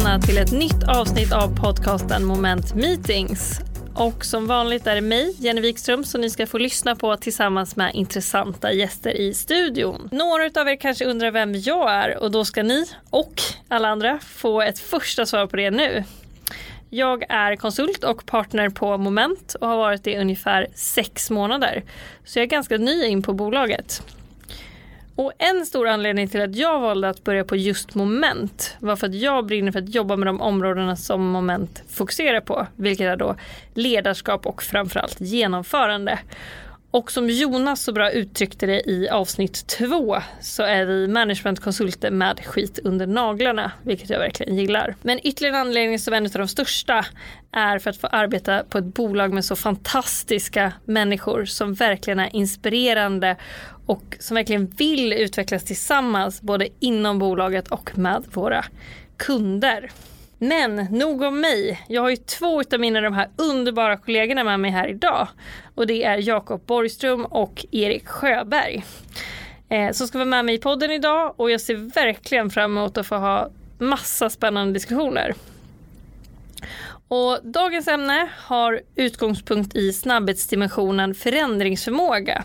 välkomna till ett nytt avsnitt av podcasten Moment Meetings. Och som vanligt är det mig, Jenny Wikström, som ni ska få lyssna på tillsammans med intressanta gäster i studion. Några av er kanske undrar vem jag är och då ska ni och alla andra få ett första svar på det nu. Jag är konsult och partner på Moment och har varit det i ungefär sex månader. Så jag är ganska ny in på bolaget. Och en stor anledning till att jag valde att börja på just moment var för att jag brinner för att jobba med de områdena som moment fokuserar på, vilket är då ledarskap och framförallt genomförande. Och som Jonas så bra uttryckte det i avsnitt två så är vi managementkonsulter med skit under naglarna, vilket jag verkligen gillar. Men ytterligare en anledning som är en av de största är för att få arbeta på ett bolag med så fantastiska människor som verkligen är inspirerande och som verkligen vill utvecklas tillsammans både inom bolaget och med våra kunder. Men nog om mig. Jag har ju två av mina de här underbara kollegorna med mig här idag. Och det är Jakob Borgström och Erik Sjöberg. Eh, som ska vara med mig i podden idag och jag ser verkligen fram emot att få ha massa spännande diskussioner. Och dagens ämne har utgångspunkt i snabbhetsdimensionen förändringsförmåga.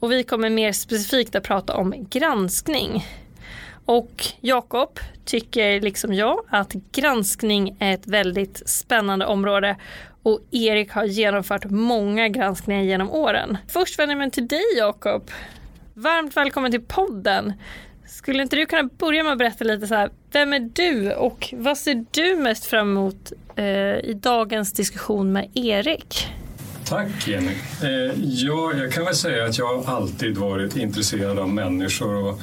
Och vi kommer mer specifikt att prata om granskning. Och Jakob tycker liksom jag att granskning är ett väldigt spännande område och Erik har genomfört många granskningar genom åren. Först vänder jag mig till dig Jakob. Varmt välkommen till podden. Skulle inte du kunna börja med att berätta lite så här, vem är du och vad ser du mest fram emot eh, i dagens diskussion med Erik? Tack Jenny. Eh, ja, jag kan väl säga att jag alltid varit intresserad av människor och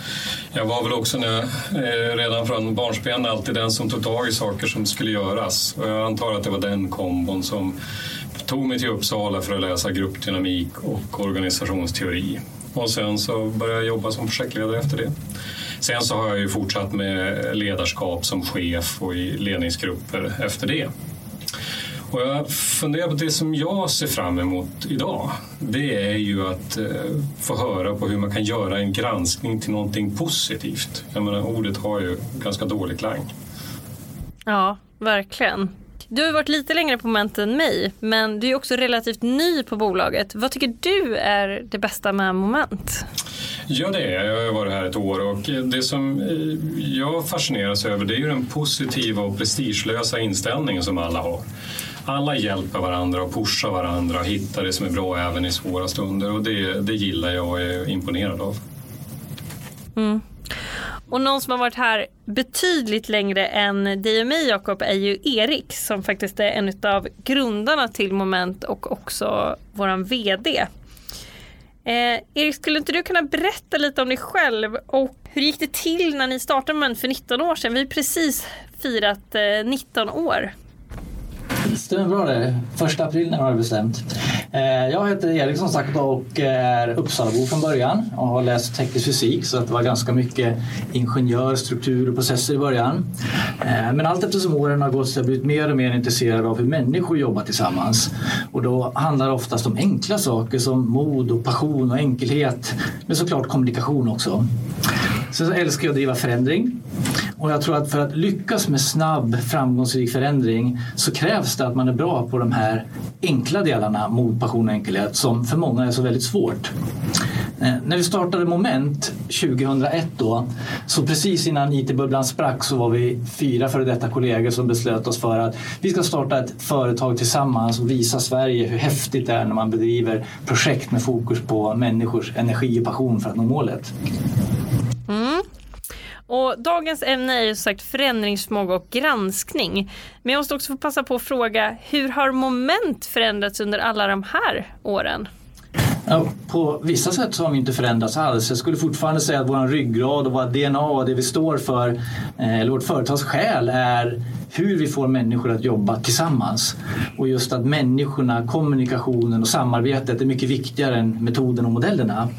jag var väl också när, eh, redan från barnsben alltid den som tog tag i saker som skulle göras. Och jag antar att det var den kombon som tog mig till Uppsala för att läsa gruppdynamik och organisationsteori. Och sen så började jag jobba som projektledare efter det. Sen så har jag ju fortsatt med ledarskap som chef och i ledningsgrupper efter det. Och jag funderar på det som jag ser fram emot idag. Det är ju att eh, få höra på hur man kan göra en granskning till någonting positivt. Jag menar, ordet har ju ganska dålig klang. Ja, verkligen. Du har varit lite längre på moment än mig, men du är också relativt ny på bolaget. Vad tycker du är det bästa med moment? Ja, det är jag. Jag har varit här ett år och det som eh, jag fascineras över det är ju den positiva och prestigelösa inställningen som alla har alla hjälper varandra och pushar varandra och hittar det som är bra även i svåra stunder och det, det gillar jag och är imponerad av. Mm. Och någon som har varit här betydligt längre än dig och mig Jakob är ju Erik som faktiskt är en av grundarna till Moment och också våran VD. Eh, Erik, skulle inte du kunna berätta lite om dig själv och hur gick det till när ni startade Moment för 19 år sedan? Vi har precis firat eh, 19 år. Stämmer bra det. Första april när jag bestämt. Eh, jag heter Erik som sagt och är Uppsalabo från början och har läst teknisk fysik så det var ganska mycket ingenjör, struktur och processer i början. Eh, men allt eftersom åren har gått så har jag blivit mer och mer intresserad av hur människor jobbar tillsammans. Och då handlar det oftast om enkla saker som mod och passion och enkelhet men såklart kommunikation också. Sen så älskar jag att driva förändring. Och jag tror att för att lyckas med snabb framgångsrik förändring så krävs det att man är bra på de här enkla delarna mod, passion och enkelhet som för många är så väldigt svårt. Eh, när vi startade Moment 2001 då, så precis innan IT-bubblan sprack så var vi fyra före detta kollegor som beslöt oss för att vi ska starta ett företag tillsammans och visa Sverige hur häftigt det är när man bedriver projekt med fokus på människors energi och passion för att nå målet. Och dagens ämne är ju sagt förändringsförmåga och granskning. Men jag måste också få passa på att fråga, hur har moment förändrats under alla de här åren? Ja, på vissa sätt så har vi inte förändrats alls. Jag skulle fortfarande säga att vår ryggrad och vårt DNA och det vi står för, eh, eller vårt företags själ är hur vi får människor att jobba tillsammans. Och just att människorna, kommunikationen och samarbetet är mycket viktigare än metoden och modellerna.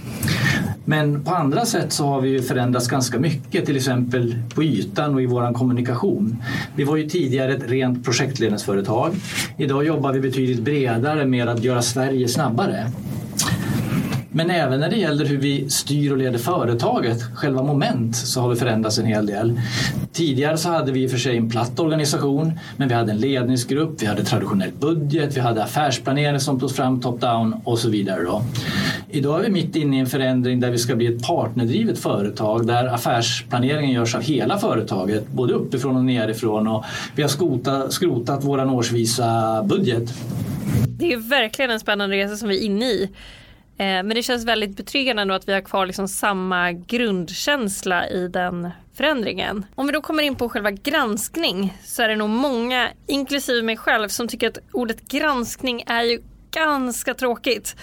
Men på andra sätt så har vi ju förändrats ganska mycket, till exempel på ytan och i vår kommunikation. Vi var ju tidigare ett rent projektledningsföretag. Idag jobbar vi betydligt bredare med att göra Sverige snabbare. Men även när det gäller hur vi styr och leder företaget, själva moment, så har vi förändrats en hel del. Tidigare så hade vi i och för sig en platt organisation men vi hade en ledningsgrupp, vi hade traditionell budget, vi hade affärsplanering som togs fram top-down och så vidare. Då. Idag är vi mitt inne i en förändring där vi ska bli ett partnerdrivet företag där affärsplaneringen görs av hela företaget, både uppifrån och nerifrån och vi har skrotat, skrotat vår årsvisa budget. Det är verkligen en spännande resa som vi är inne i. Eh, men det känns väldigt betryggande ändå att vi har kvar liksom samma grundkänsla i den förändringen. Om vi då kommer in på själva granskning så är det nog många, inklusive mig själv, som tycker att ordet granskning är ju ganska tråkigt.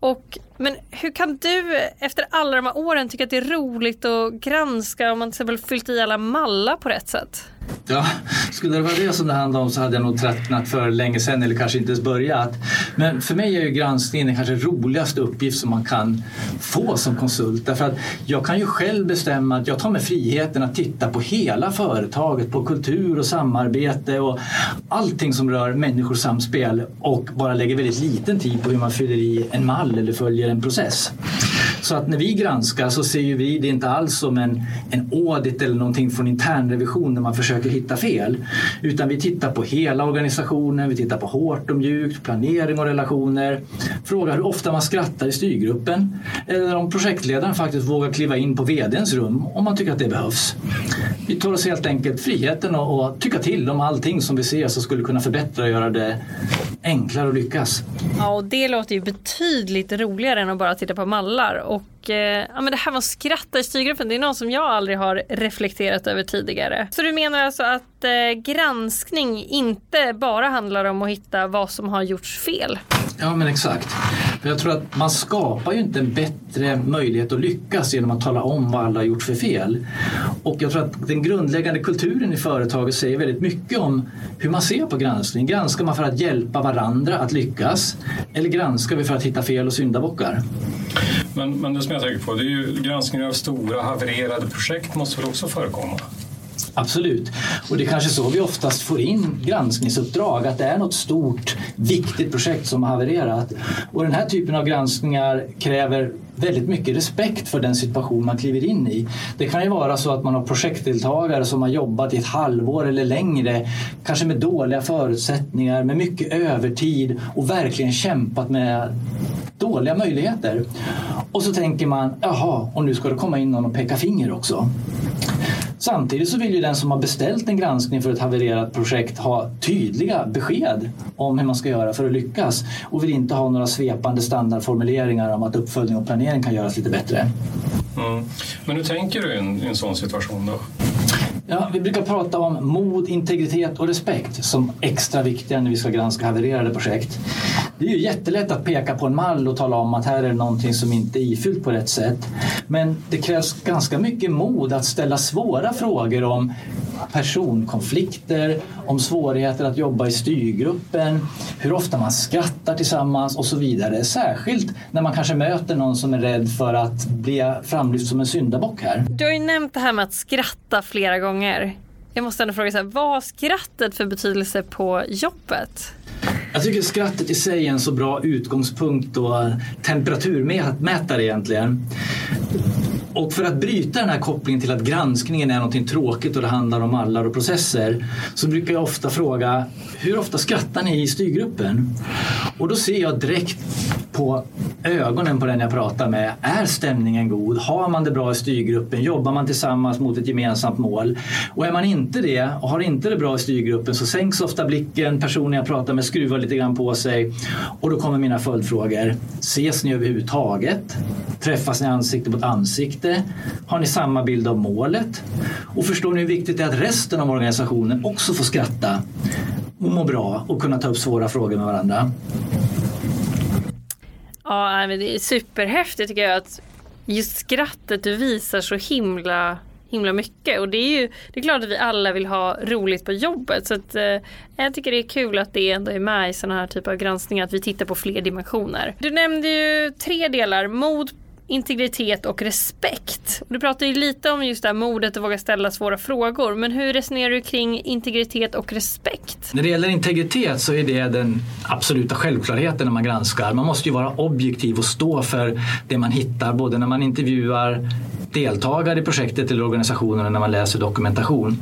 Och, men hur kan du efter alla de här åren tycka att det är roligt att granska om man till exempel fyllt i alla mallar på rätt sätt? Ja, skulle det vara det som det handlade om så hade jag nog tröttnat för länge sedan eller kanske inte ens börjat. Men för mig är ju granskningen den kanske roligaste uppgift som man kan få som konsult. Därför att jag kan ju själv bestämma att jag tar mig friheten att titta på hela företaget, på kultur och samarbete och allting som rör människors samspel och bara lägger väldigt liten tid på hur man fyller i en mall eller följer en process. Så att när vi granskar så ser ju vi det inte alls som en, en audit eller någonting från internrevision där man försöker hitta fel. Utan vi tittar på hela organisationen, vi tittar på hårt och mjukt, planering och relationer. Frågar hur ofta man skrattar i styrgruppen. Eller om projektledaren faktiskt vågar kliva in på VDns rum om man tycker att det behövs. Vi tar oss helt enkelt friheten att tycka till om allting som vi ser som skulle kunna förbättra och göra det enklare att lyckas. Ja, och det låter ju betydligt roligare än att bara titta på mallar. Och eh, ja, men det här med att skratta i styrgruppen, det är något som jag aldrig har reflekterat över tidigare. Så du menar alltså att eh, granskning inte bara handlar om att hitta vad som har gjorts fel? Ja, men exakt. För jag tror att man skapar ju inte en bättre möjlighet att lyckas genom att tala om vad alla har gjort för fel. Och jag tror att den grundläggande kulturen i företaget säger väldigt mycket om hur man ser på granskning. Granskar man för att hjälpa varandra att lyckas? Eller granskar vi för att hitta fel och syndabockar? Men, men det som jag tänker på, det är ju granskning av stora havererade projekt måste väl också förekomma? Absolut. Och det är kanske så vi oftast får in granskningsuppdrag, att det är något stort, viktigt projekt som har havererat. Och den här typen av granskningar kräver väldigt mycket respekt för den situation man kliver in i. Det kan ju vara så att man har projektdeltagare som har jobbat i ett halvår eller längre, kanske med dåliga förutsättningar, med mycket övertid och verkligen kämpat med dåliga möjligheter. Och så tänker man, jaha, och nu ska det komma in någon och peka finger också. Samtidigt så vill ju den som har beställt en granskning för ett havererat projekt ha tydliga besked om hur man ska göra för att lyckas och vill inte ha några svepande standardformuleringar om att uppföljning och planering kan göras lite bättre. Mm. Men hur tänker du i en, i en sån situation då? Ja, vi brukar prata om mod, integritet och respekt som extra viktiga när vi ska granska havererade projekt. Det är ju jättelätt att peka på en mall och tala om att här är det någonting som inte är ifyllt på rätt sätt. Men det krävs ganska mycket mod att ställa svåra frågor om personkonflikter, om svårigheter att jobba i styrgruppen, hur ofta man skrattar tillsammans och så vidare. Särskilt när man kanske möter någon som är rädd för att bli framlyft som en syndabock här. Du har ju nämnt det här med att skratta flera gånger. Jag måste ändå fråga, så här, vad har skrattet för betydelse på jobbet? Jag tycker skrattet i sig är en så bra utgångspunkt och temperaturmätare egentligen. Och för att bryta den här kopplingen till att granskningen är någonting tråkigt och det handlar om mallar och processer så brukar jag ofta fråga hur ofta skrattar ni i styrgruppen? Och då ser jag direkt på ögonen på den jag pratar med. Är stämningen god? Har man det bra i styrgruppen? Jobbar man tillsammans mot ett gemensamt mål? Och är man inte det och har inte det bra i styrgruppen så sänks ofta blicken. Personen jag pratar med skruvar lite grann på sig och då kommer mina följdfrågor. Ses ni överhuvudtaget? Träffas ni ansikte mot ansikte? Har ni samma bild av målet? Och förstår ni hur viktigt det är att resten av organisationen också får skratta och må bra och kunna ta upp svåra frågor med varandra? Ja, det är superhäftigt tycker jag att just skrattet du visar så himla himla mycket och det är ju det är klart att vi alla vill ha roligt på jobbet så att eh, jag tycker det är kul att det ändå är med i sådana här typer av granskningar att vi tittar på fler dimensioner. Du nämnde ju tre delar, mod, integritet och respekt. Du pratar ju lite om just det här modet att våga ställa svåra frågor. Men hur resonerar du kring integritet och respekt? När det gäller integritet så är det den absoluta självklarheten när man granskar. Man måste ju vara objektiv och stå för det man hittar både när man intervjuar deltagare i projektet eller organisationen och när man läser dokumentation.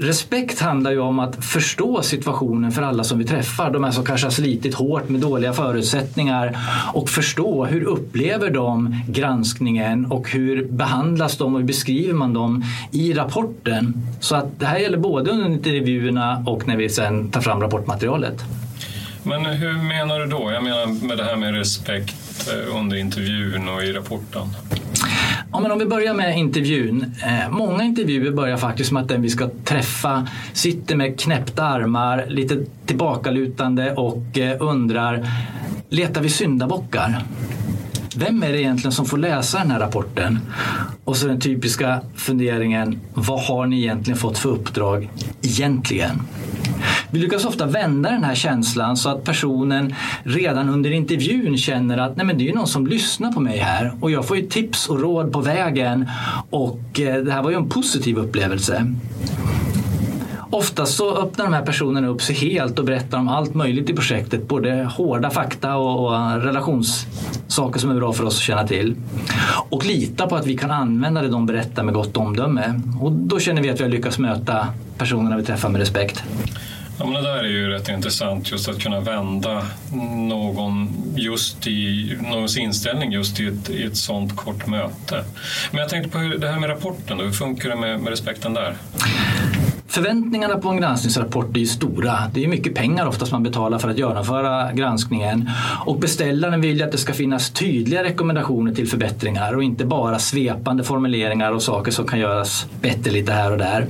Respekt handlar ju om att förstå situationen för alla som vi träffar. De här som kanske har slitit hårt med dåliga förutsättningar och förstå hur upplever de granskningen och hur behandlas de och hur beskriver man dem i rapporten. Så att det här gäller både under intervjuerna och när vi sen tar fram rapportmaterialet. Men hur menar du då? Jag menar med det här med respekt Eh, under intervjun och i rapporten. Ja, men om vi börjar med intervjun. Eh, många intervjuer börjar faktiskt med att den vi ska träffa sitter med knäppta armar, lite tillbakalutande och eh, undrar, letar vi syndabockar? Vem är det egentligen som får läsa den här rapporten? Och så den typiska funderingen, vad har ni egentligen fått för uppdrag egentligen? Vi lyckas ofta vända den här känslan så att personen redan under intervjun känner att Nej, men det är någon som lyssnar på mig här och jag får ju tips och råd på vägen och eh, det här var ju en positiv upplevelse. Oftast så öppnar de här personerna upp sig helt och berättar om allt möjligt i projektet. Både hårda fakta och, eh, relationssaker som är bra för oss att känna till. Och lita på att vi kan använda det de berättar med gott omdöme. Och då känner vi att vi har lyckats möta personerna vi träffar med respekt. Ja, men det där är ju rätt intressant, just att kunna vända någon just i, någons inställning just i ett, i ett sånt kort möte. Men jag tänkte på hur, det här med rapporten, då, hur funkar det med, med respekten där? Förväntningarna på en granskningsrapport är ju stora. Det är mycket pengar oftast man betalar för att genomföra granskningen. Och beställaren vill ju att det ska finnas tydliga rekommendationer till förbättringar och inte bara svepande formuleringar och saker som kan göras bättre lite här och där.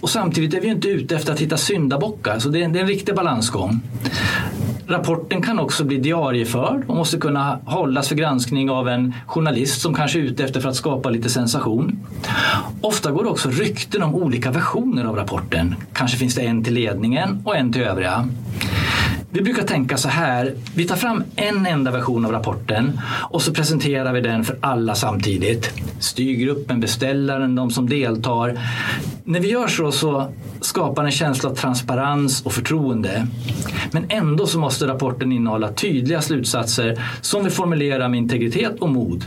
Och samtidigt är vi inte ute efter att hitta syndabockar, så det är, det är en riktig balansgång. Rapporten kan också bli diarieförd och måste kunna hållas för granskning av en journalist som kanske är ute efter för att skapa lite sensation. Ofta går det också rykten om olika versioner av rapporten. Kanske finns det en till ledningen och en till övriga. Vi brukar tänka så här, vi tar fram en enda version av rapporten och så presenterar vi den för alla samtidigt. Styrgruppen, beställaren, de som deltar. När vi gör så så skapar en känsla av transparens och förtroende. Men ändå så måste rapporten innehålla tydliga slutsatser som vi formulerar med integritet och mod.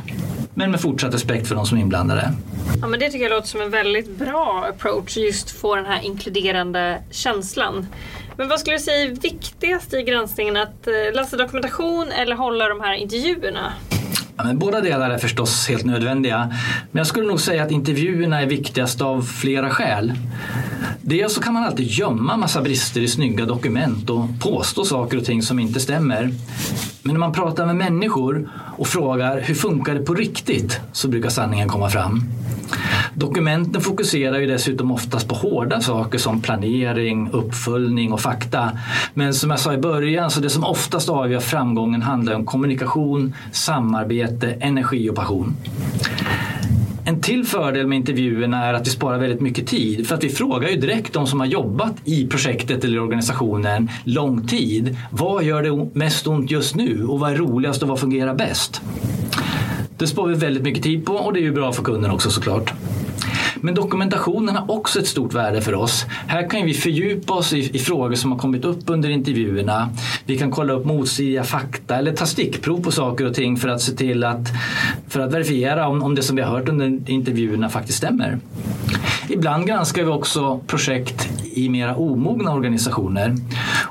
Men med fortsatt respekt för de som är inblandade. Ja, men det tycker jag låter som en väldigt bra approach, just få den här inkluderande känslan. Men vad skulle du säga är viktigast i granskningen? Att eh, läsa dokumentation eller hålla de här intervjuerna? Ja, men båda delar är förstås helt nödvändiga. Men jag skulle nog säga att intervjuerna är viktigast av flera skäl. Dels så kan man alltid gömma massa brister i snygga dokument och påstå saker och ting som inte stämmer. Men när man pratar med människor och frågar hur funkar det på riktigt så brukar sanningen komma fram. Dokumenten fokuserar ju dessutom oftast på hårda saker som planering, uppföljning och fakta. Men som jag sa i början, så det som oftast avgör framgången handlar om kommunikation, samarbete, energi och passion. En till fördel med intervjuerna är att vi sparar väldigt mycket tid för att vi frågar ju direkt de som har jobbat i projektet eller organisationen lång tid. Vad gör det mest ont just nu och vad är roligast och vad fungerar bäst? Det sparar vi väldigt mycket tid på och det är ju bra för kunden också såklart. Men dokumentationen har också ett stort värde för oss. Här kan vi fördjupa oss i, i, frågor som har kommit upp under intervjuerna. Vi kan kolla upp motstridiga fakta eller ta stickprov på saker och ting för att se till att, för att verifiera om, om det som vi har hört under intervjuerna faktiskt stämmer. Ibland granskar vi också projekt i mera omogna organisationer.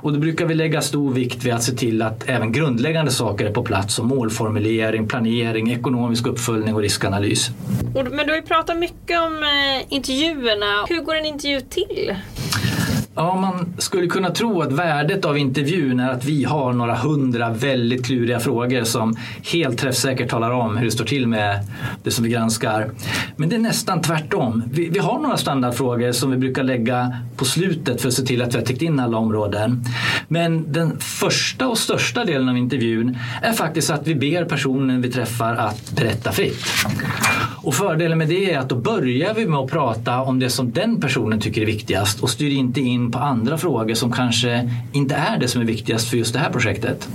Och då brukar vi lägga stor vikt vid att se till att även grundläggande saker är på plats som målformulering, planering, ekonomisk uppföljning och riskanalys. Men du har ju pratat mycket om eh, intervjuerna. Hur går en intervju till? Ja, man skulle kunna tro att värdet av intervjun är att vi har några hundra väldigt kluriga frågor som helt träffsäkert talar om hur det står till med det som vi granskar. Men det är nästan tvärtom. Vi, vi har några standardfrågor som vi brukar lägga på slutet för att se till att vi har täckt in alla områden. Men den första och största delen av intervjun är faktiskt att vi ber personen vi träffar att berätta fritt. Och fördelen med det är att då börjar vi med att prata om det som den personen tycker är viktigast och styr inte in på andra frågor som kanske inte är det som är viktigast för just det här projektet.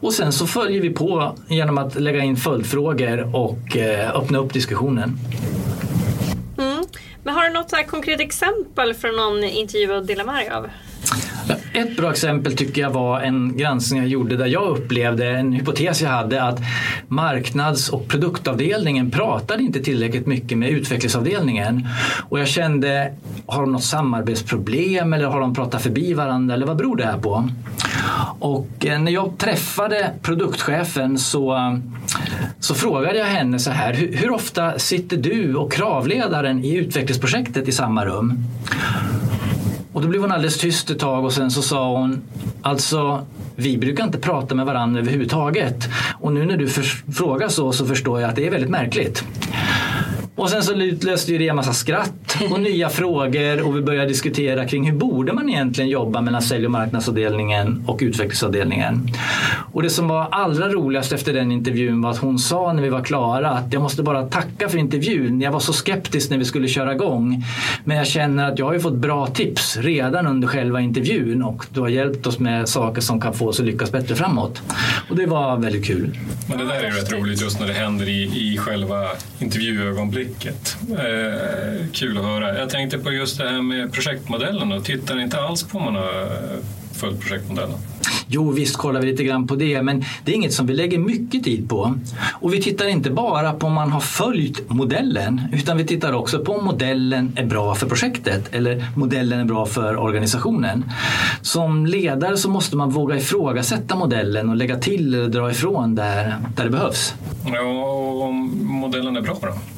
Och sen så följer vi på genom att lägga in följdfrågor och eh, öppna upp diskussionen. Mm. Men har du något konkret exempel från någon intervju att dela med dig av? Ett bra exempel tycker jag var en granskning jag gjorde där jag upplevde en hypotes jag hade att marknads och produktavdelningen pratade inte tillräckligt mycket med utvecklingsavdelningen. Och jag kände, har de något samarbetsproblem eller har de pratat förbi varandra eller vad beror det här på? Och eh, när jag träffade produktchefen så, så frågade jag henne så här, hur, hur ofta sitter du och kravledaren i utvecklingsprojektet i samma rum? Och då blev hon alldeles tyst ett tag och sen så sa hon Alltså, vi brukar inte prata med varandra överhuvudtaget. Och nu när du frågar så så förstår jag att det är väldigt märkligt. Och sen så utlöste det en massa skratt och nya frågor och vi började diskutera kring hur borde man egentligen jobba mellan sälj och marknadsavdelningen och utvecklingsavdelningen. Och det som var allra roligast efter den intervjun var att hon sa när vi var klara att jag måste bara tacka för intervjun. Jag var så skeptisk när vi skulle köra igång. Men jag känner att jag har ju fått bra tips redan under själva intervjun och du har hjälpt oss med saker som kan få oss att lyckas bättre framåt. Och det var väldigt kul. Men det där är rätt roligt just när det händer i, i själva intervjuögonblicket ögonblicket. Eh, kul att höra. Jag tänkte på just det här med projektmodellen. Och tittar inte alls på om man har följt projektmodellen? Jo, visst kollar vi lite grann på det, men det är inget som vi lägger mycket tid på. Och vi tittar inte bara på om man har följt modellen, utan vi tittar också på om modellen är bra för projektet eller modellen är bra för organisationen. Som ledare så måste man våga ifrågasätta modellen och lägga till eller dra ifrån där, där det behövs. Ja, och om modellen är bra då?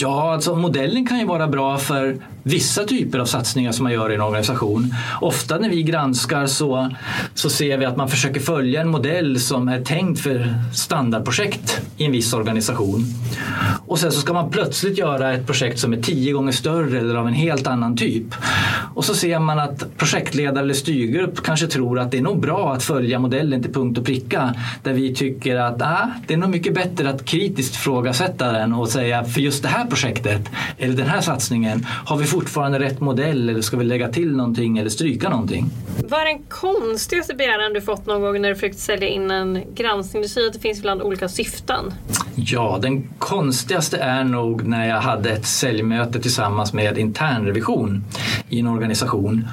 Ja, alltså modellen kan ju vara bra för vissa typer av satsningar som man gör i en organisation. Ofta när vi granskar så, så ser vi att man försöker följa en modell som är tänkt för standardprojekt i en viss organisation. Och sen så ska man plötsligt göra ett projekt som är tio gånger större eller av en helt annan typ. Och så ser man att projektledare eller styrgrupp kanske tror att det är nog bra att följa modellen till punkt och pricka. Där vi tycker att ah, det är nog mycket bättre att kritiskt frågasätta den och säga för just det här projektet eller den här satsningen har vi fortfarande rätt modell eller ska vi lägga till någonting eller stryka någonting? Vad är den konstigaste begäran du fått någon gång när du försökt sälja in en granskning? Du säger att det finns ibland olika syften. Ja, den konstigaste är nog när jag hade ett säljmöte tillsammans med internrevision i en organisation.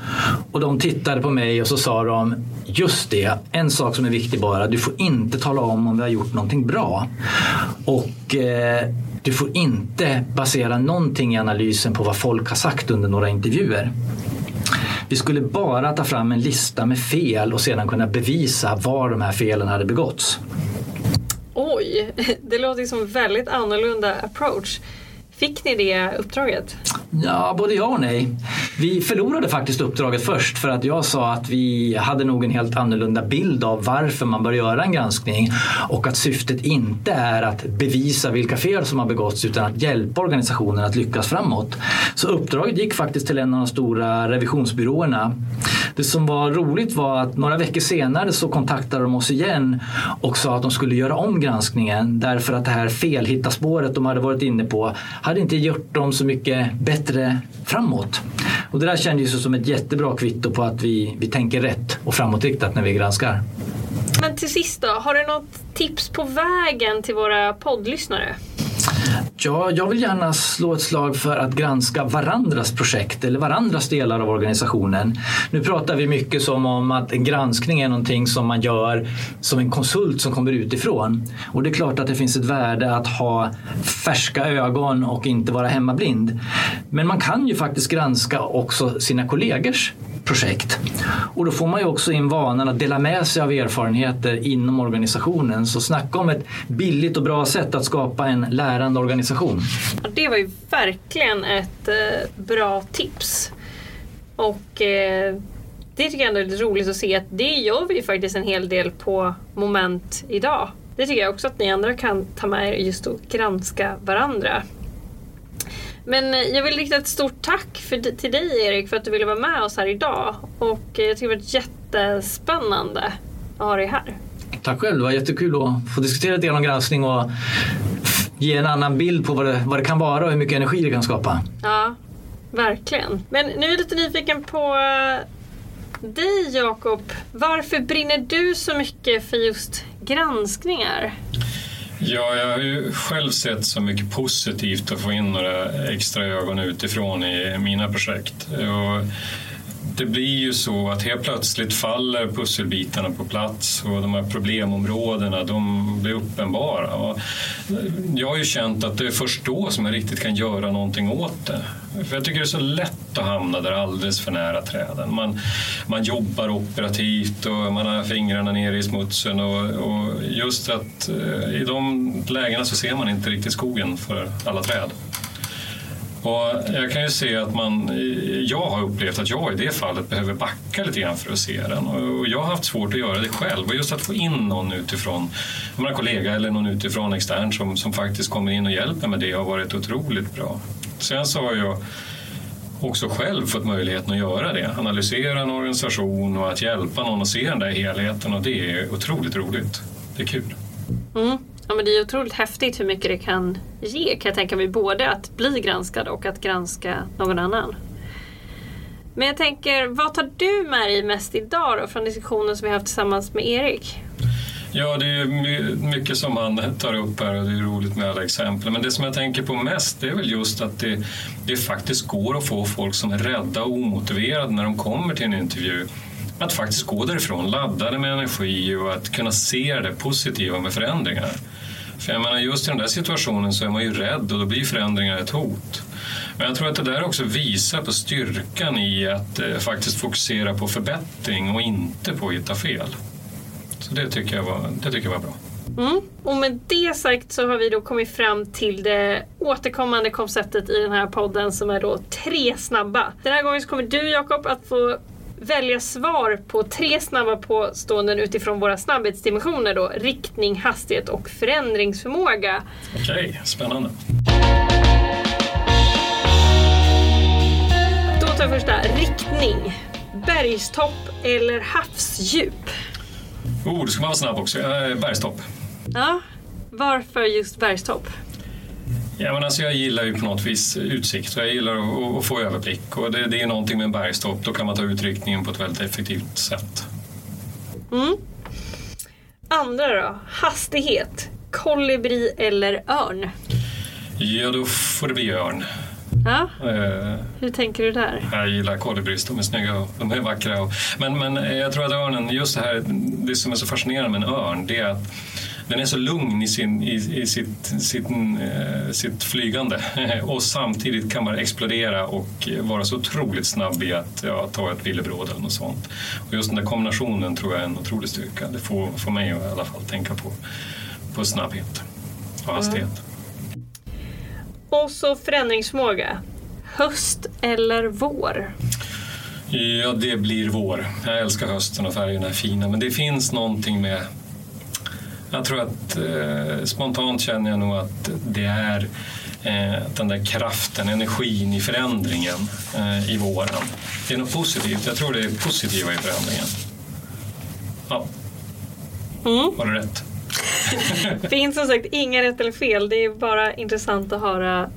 Och de tittade på mig och så sa de Just det, en sak som är viktig bara, du får inte tala om om vi har gjort någonting bra. Och eh, du får inte basera någonting i analysen på vad folk har sagt under några intervjuer. Vi skulle bara ta fram en lista med fel och sedan kunna bevisa var de här felen hade begåtts. Oj, det låter som en väldigt annorlunda approach. Fick ni det uppdraget? Ja, både ja och nej. Vi förlorade faktiskt uppdraget först för att jag sa att vi hade nog en helt annorlunda bild av varför man bör göra en granskning och att syftet inte är att bevisa vilka fel som har begåtts utan att hjälpa organisationen att lyckas framåt. Så uppdraget gick faktiskt till en av de stora revisionsbyråerna. Det som var roligt var att några veckor senare så kontaktade de oss igen och sa att de skulle göra om granskningen därför att det här felhittaspåret de hade varit inne på hade inte gjort dem så mycket bättre framåt. Och det där kändes som ett jättebra kvitto på att vi, vi tänker rätt och framåtriktat när vi granskar. Men till sist då, har du något tips på vägen till våra poddlyssnare? Ja, jag vill gärna slå ett slag för att granska varandras projekt eller varandras delar av organisationen. Nu pratar vi mycket som om att en granskning är någonting som man gör som en konsult som kommer utifrån. Och det är klart att det finns ett värde att ha färska ögon och inte vara hemmablind. Men man kan ju faktiskt granska också sina kollegors projekt. Och då får man ju också in vanan att dela med sig av erfarenheter inom organisationen. Så snacka om ett billigt och bra sätt att skapa en lärande organisation. Det var ju verkligen ett eh, bra tips. Och eh, det tycker jag ändå är lite roligt att se att det gör vi ju faktiskt en hel del på Moment idag. Det tycker jag också att ni andra kan ta med er just att granska varandra. Men eh, jag vill rikta ett stort tack för, till dig Erik för att du ville vara med oss här idag. Och eh, jag tycker det var jättespännande att ha dig här. Tack själv, det var jättekul att få diskutera lite om granskning och ge en annan bild på vad det, vad det kan vara och hur mycket energi det kan skapa. Ja, verkligen. Men nu är jag lite nyfiken på eh, dig Jakob. Varför brinner du så mycket för just granskningar? Ja, jag har ju själv sett så mycket positivt att få in några extra ögon utifrån i mina projekt. Och det blir ju så att helt plötsligt faller pusselbitarna på plats och de här problemområdena de blir uppenbara. Och jag har ju känt att det är först då som jag riktigt kan göra någonting åt det. För jag tycker det är så lätt att hamna där alldeles för nära träden. Man, man jobbar operativt och man har fingrarna nere i smutsen och, och just att eh, i de lägena så ser man inte riktigt skogen för alla träd. Och jag kan ju se att man, jag har upplevt att jag i det fallet behöver backa lite grann för att se den. Och jag har haft svårt att göra det själv. Och just att få in någon utifrån, en kollega eller någon utifrån extern som, som faktiskt kommer in och hjälper med det har varit otroligt bra. Sen så har jag också själv fått möjligheten att göra det. Analysera en organisation och att hjälpa någon att se den där helheten och det är otroligt roligt. Det är kul. Mm. Ja, men det är otroligt häftigt hur mycket det kan ge kan jag tänka mig. Både att bli granskad och att granska någon annan. Men jag tänker, vad tar du med dig mest idag då, från diskussionen som vi haft tillsammans med Erik? Ja, det är mycket som han tar upp här och det är roligt med alla exempel. Men det som jag tänker på mest det är väl just att det, det faktiskt går att få folk som är rädda och omotiverade när de kommer till en intervju att faktiskt gå därifrån laddade med energi och att kunna se det positiva med förändringar. För jag menar, just i den där situationen så är man ju rädd och då blir förändringar ett hot. Men jag tror att det där också visar på styrkan i att eh, faktiskt fokusera på förbättring och inte på att hitta fel. Så det tycker jag var, det tycker jag var bra. Mm. Och med det sagt så har vi då kommit fram till det återkommande konceptet i den här podden som är då tre snabba. Den här gången så kommer du Jakob att få välja svar på tre snabba påståenden utifrån våra snabbhetsdimensioner då. Riktning, hastighet och förändringsförmåga. Okej, okay, spännande. Då tar vi första. Riktning. Bergstopp eller havsdjup? Oh, du ska man vara snabb också. Bergstopp. Ja, varför just bergstopp? Ja, men alltså jag gillar ju på något vis utsikt och jag gillar att, att få överblick. Och det, det, är någonting med en bergstopp, då kan man ta utryckningen på ett väldigt effektivt sätt. Mm. Andra då? Hastighet. Kolibri eller örn? Ja, då får det bli örn. Ja. Uh, Hur tänker du där? Jag gillar kolibris, de är snygga och de är vackra. Och, men, men jag tror att örnen, just det här, det som är så fascinerande med en örn, det är att den är så lugn i, sin, i, i sitt, sitt, eh, sitt flygande och samtidigt kan man explodera och vara så otroligt snabb i att ja, ta ett villebråd eller något sånt. Och just den där kombinationen tror jag är en otrolig styrka. Det får, får mig att i alla fall tänka på, på snabbhet och hastighet. Mm. Och så förändringsförmåga. Höst eller vår? Ja, det blir vår. Jag älskar hösten och färgerna är fina men det finns någonting med jag tror att eh, spontant känner jag nog att det är eh, den där kraften, energin i förändringen eh, i våren. Det är något positivt. Jag tror det är positiva i förändringen. Ja. Mm. Var det rätt? Det finns som sagt inga rätt eller fel. Det är bara intressant att höra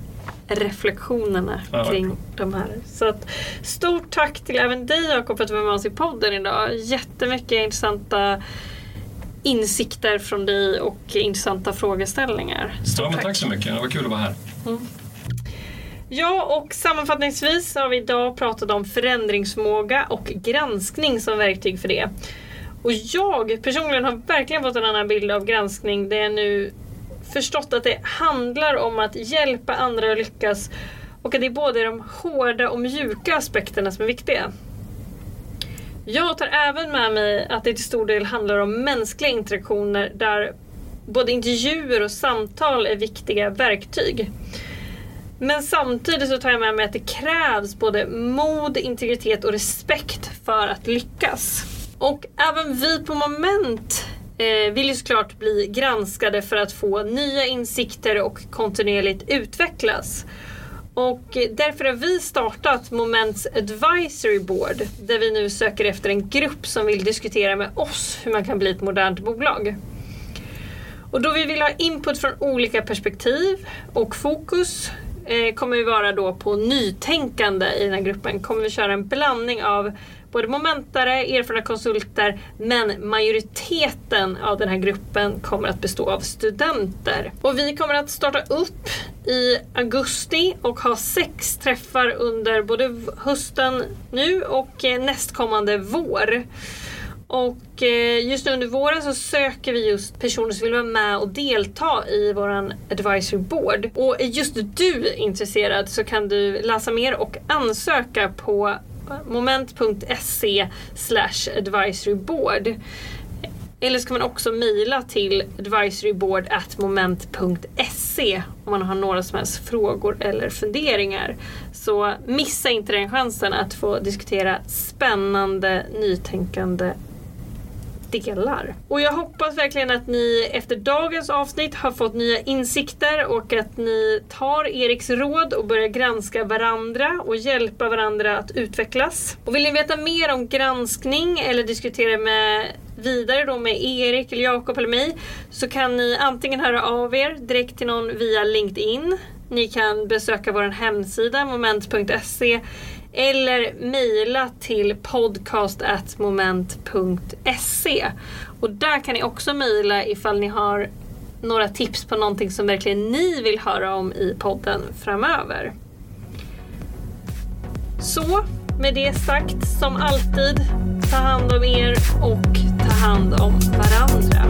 reflektionerna kring de här. Så att, stort tack till även dig Jakob för att du var med oss i podden idag. Jättemycket intressanta insikter från dig och intressanta frågeställninar. Stort ja, tack. tack så mycket, det var kul att vara här. Mm. Ja, och sammanfattningsvis har vi idag pratat om förändringsförmåga och granskning som verktyg för det. Och jag personligen har verkligen fått en annan bild av granskning. Det är nu förstått att det handlar om att hjälpa andra att lyckas och att det är både de hårda och mjuka aspekterna som är viktiga. Jag tar även med mig att det till stor del handlar om mänskliga interaktioner där både intervjuer och samtal är viktiga verktyg. Men samtidigt så tar jag med mig att det krävs både mod, integritet och respekt för att lyckas. Och även vi på Moment eh, vill ju såklart bli granskade för att få nya insikter och kontinuerligt utvecklas. Och därför har vi startat Moments Advisory Board där vi nu söker efter en grupp som vill diskutera med oss hur man kan bli ett modernt bolag. Och då vi vill ha input från olika perspektiv och fokus eh, kommer vi vara då på nytänkande i den här gruppen. Kommer vi köra en blandning av både momentare, erfarna konsulter, men majoriteten av den här gruppen kommer att bestå av studenter. Och vi kommer att starta upp i augusti och ha sex träffar under både hösten nu och eh, nästkommande vår. Och eh, just nu under våren så söker vi just personer som vill vara med och delta i våran advisory board. Och är just du intresserad så kan du läsa mer och ansöka på moment.se advisoryboard. Eller så kan man också mejla till advisoryboard.moment.se om man har några som helst frågor eller funderingar. Så missa inte den chansen att få diskutera spännande, nytänkande delar. Och jag hoppas verkligen att ni efter dagens avsnitt har fått nya insikter och att ni tar Eriks råd och börjar granska varandra och hjälpa varandra att utvecklas. Och vill ni veta mer om granskning eller diskutera med vidare då med Erik, eller Jakob eller mig så kan ni antingen höra av er direkt till någon via LinkedIn. Ni kan besöka vår hemsida moment.se eller mejla till podcast.moment.se. Och där kan ni också mejla ifall ni har några tips på någonting som verkligen ni vill höra om i podden framöver. Så med det sagt, som alltid, ta hand om er och ta hand om varandra.